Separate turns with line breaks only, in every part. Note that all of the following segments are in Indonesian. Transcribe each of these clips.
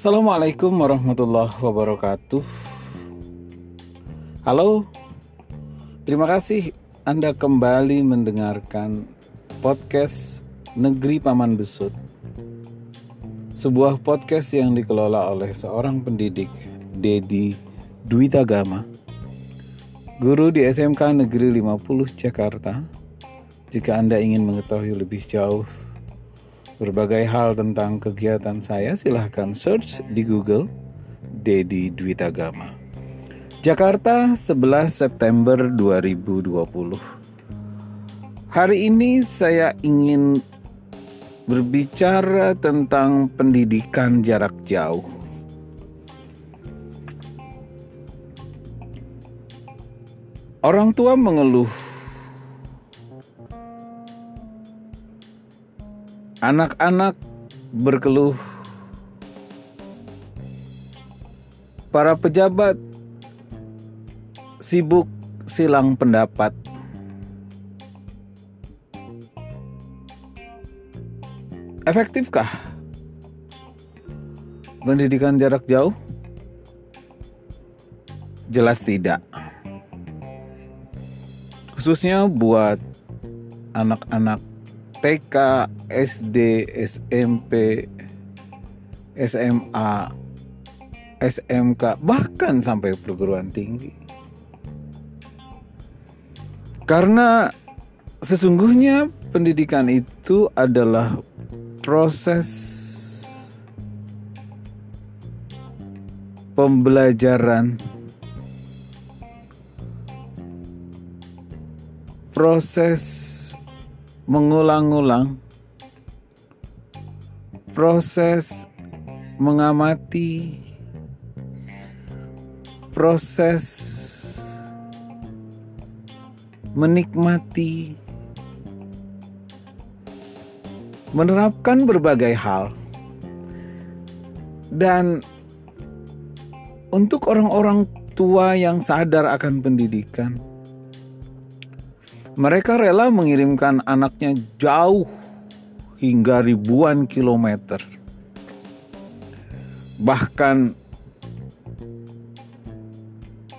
Assalamualaikum warahmatullahi wabarakatuh. Halo, terima kasih Anda kembali mendengarkan podcast Negeri Paman Besut. Sebuah podcast yang dikelola oleh seorang pendidik, Dedi Dwitagama, guru di SMK Negeri 50 Jakarta. Jika Anda ingin mengetahui lebih jauh berbagai hal tentang kegiatan saya, silahkan search di Google Dedi Dwitagama. Jakarta 11 September 2020 Hari ini saya ingin berbicara tentang pendidikan jarak jauh Orang tua mengeluh Anak-anak berkeluh Para pejabat sibuk silang pendapat. Efektifkah pendidikan jarak jauh? Jelas tidak. Khususnya buat anak-anak TK, SD, SMP, SMA, SMK, bahkan sampai perguruan tinggi. Karena sesungguhnya pendidikan itu adalah proses pembelajaran proses mengulang-ulang proses mengamati proses menikmati, menerapkan berbagai hal, dan untuk orang-orang tua yang sadar akan pendidikan, mereka rela mengirimkan anaknya jauh hingga ribuan kilometer. Bahkan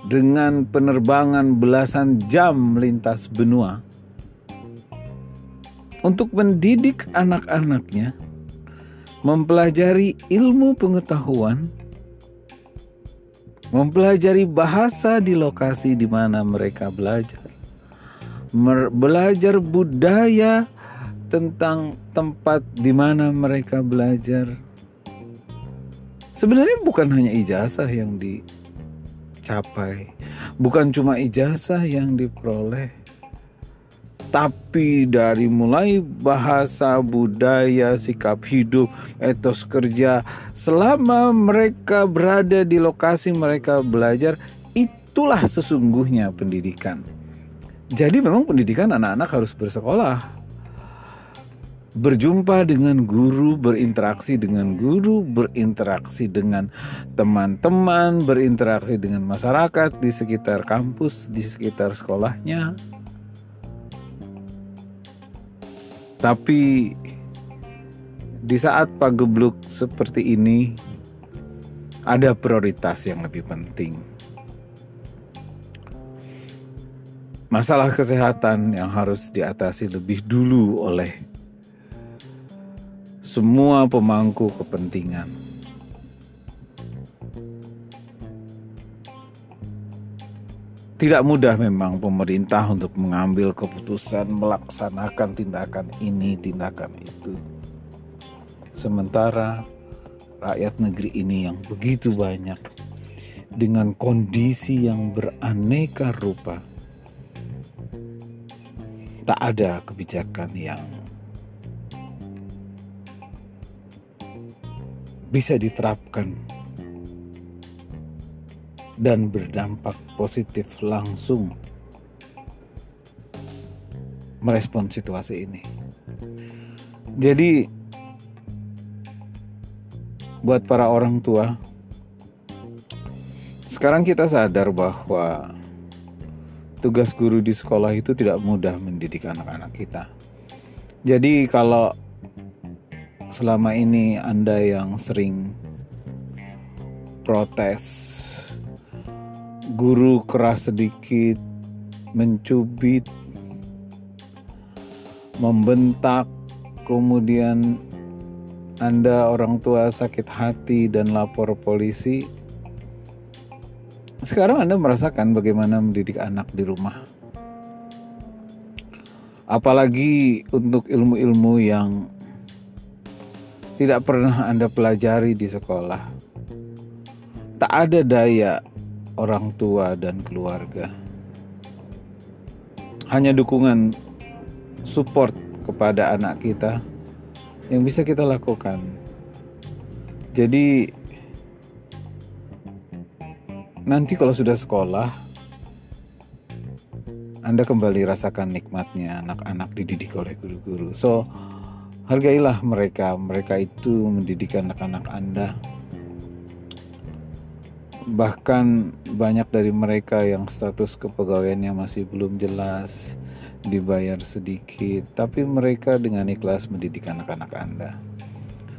dengan penerbangan belasan jam lintas benua untuk mendidik anak-anaknya mempelajari ilmu pengetahuan, mempelajari bahasa di lokasi di mana mereka belajar, belajar budaya tentang tempat di mana mereka belajar. Sebenarnya bukan hanya ijazah yang di capai. Bukan cuma ijazah yang diperoleh, tapi dari mulai bahasa, budaya, sikap hidup, etos kerja, selama mereka berada di lokasi mereka belajar, itulah sesungguhnya pendidikan. Jadi memang pendidikan anak-anak harus bersekolah berjumpa dengan guru, berinteraksi dengan guru, berinteraksi dengan teman-teman, berinteraksi dengan masyarakat di sekitar kampus, di sekitar sekolahnya. Tapi di saat pagebluk seperti ini ada prioritas yang lebih penting. Masalah kesehatan yang harus diatasi lebih dulu oleh semua pemangku kepentingan. Tidak mudah memang pemerintah untuk mengambil keputusan melaksanakan tindakan ini, tindakan itu. Sementara rakyat negeri ini yang begitu banyak dengan kondisi yang beraneka rupa tak ada kebijakan yang bisa diterapkan dan berdampak positif langsung merespon situasi ini. Jadi buat para orang tua sekarang kita sadar bahwa tugas guru di sekolah itu tidak mudah mendidik anak-anak kita. Jadi kalau selama ini Anda yang sering protes, guru keras sedikit, mencubit, membentak, kemudian Anda orang tua sakit hati dan lapor polisi. Sekarang Anda merasakan bagaimana mendidik anak di rumah. Apalagi untuk ilmu-ilmu yang tidak pernah Anda pelajari di sekolah. Tak ada daya orang tua dan keluarga. Hanya dukungan support kepada anak kita yang bisa kita lakukan. Jadi nanti kalau sudah sekolah Anda kembali rasakan nikmatnya anak-anak dididik oleh guru-guru. So, hargailah mereka. Mereka itu mendidik anak-anak Anda. Bahkan banyak dari mereka yang status kepegawaiannya masih belum jelas, dibayar sedikit, tapi mereka dengan ikhlas mendidik anak-anak Anda.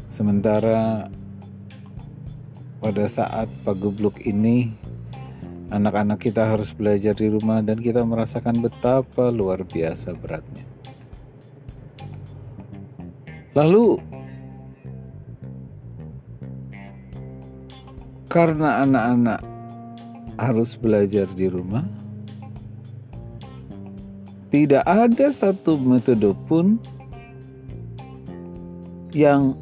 Sementara pada saat pagebluk ini, anak-anak kita harus belajar di rumah dan kita merasakan betapa luar biasa beratnya. Lalu karena anak-anak harus belajar di rumah, tidak ada satu metode pun yang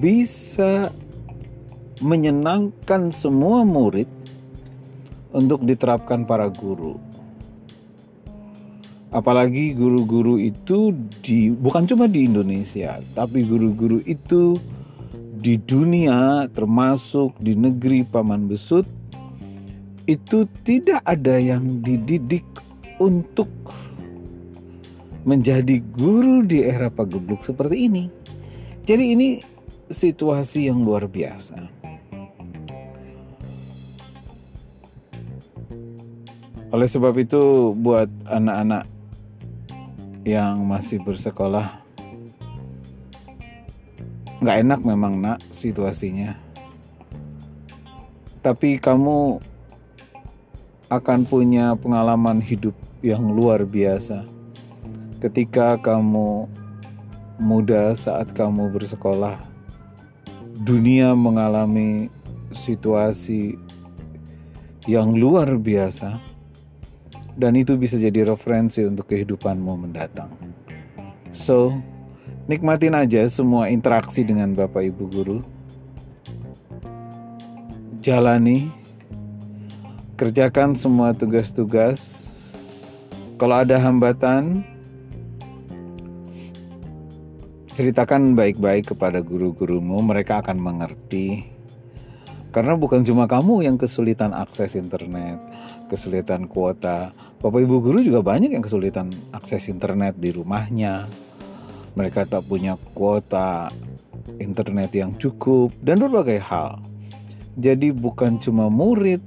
bisa menyenangkan semua murid untuk diterapkan para guru. Apalagi guru-guru itu di bukan cuma di Indonesia, tapi guru-guru itu di dunia termasuk di negeri Paman Besut itu tidak ada yang dididik untuk menjadi guru di era pagebluk seperti ini. Jadi ini situasi yang luar biasa. Oleh sebab itu buat anak-anak yang masih bersekolah nggak enak memang nak situasinya. Tapi kamu akan punya pengalaman hidup yang luar biasa. Ketika kamu muda saat kamu bersekolah, dunia mengalami situasi yang luar biasa dan itu bisa jadi referensi untuk kehidupanmu mendatang. So, nikmatin aja semua interaksi dengan Bapak Ibu guru. Jalani kerjakan semua tugas-tugas kalau ada hambatan, ceritakan baik-baik kepada guru-gurumu, mereka akan mengerti. Karena bukan cuma kamu yang kesulitan akses internet, kesulitan kuota. Bapak Ibu guru juga banyak yang kesulitan akses internet di rumahnya. Mereka tak punya kuota internet yang cukup dan berbagai hal. Jadi bukan cuma murid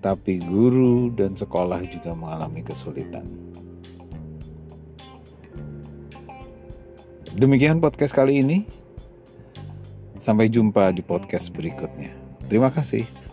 tapi guru dan sekolah juga mengalami kesulitan. Demikian podcast kali ini. Sampai jumpa di podcast berikutnya. Terima kasih.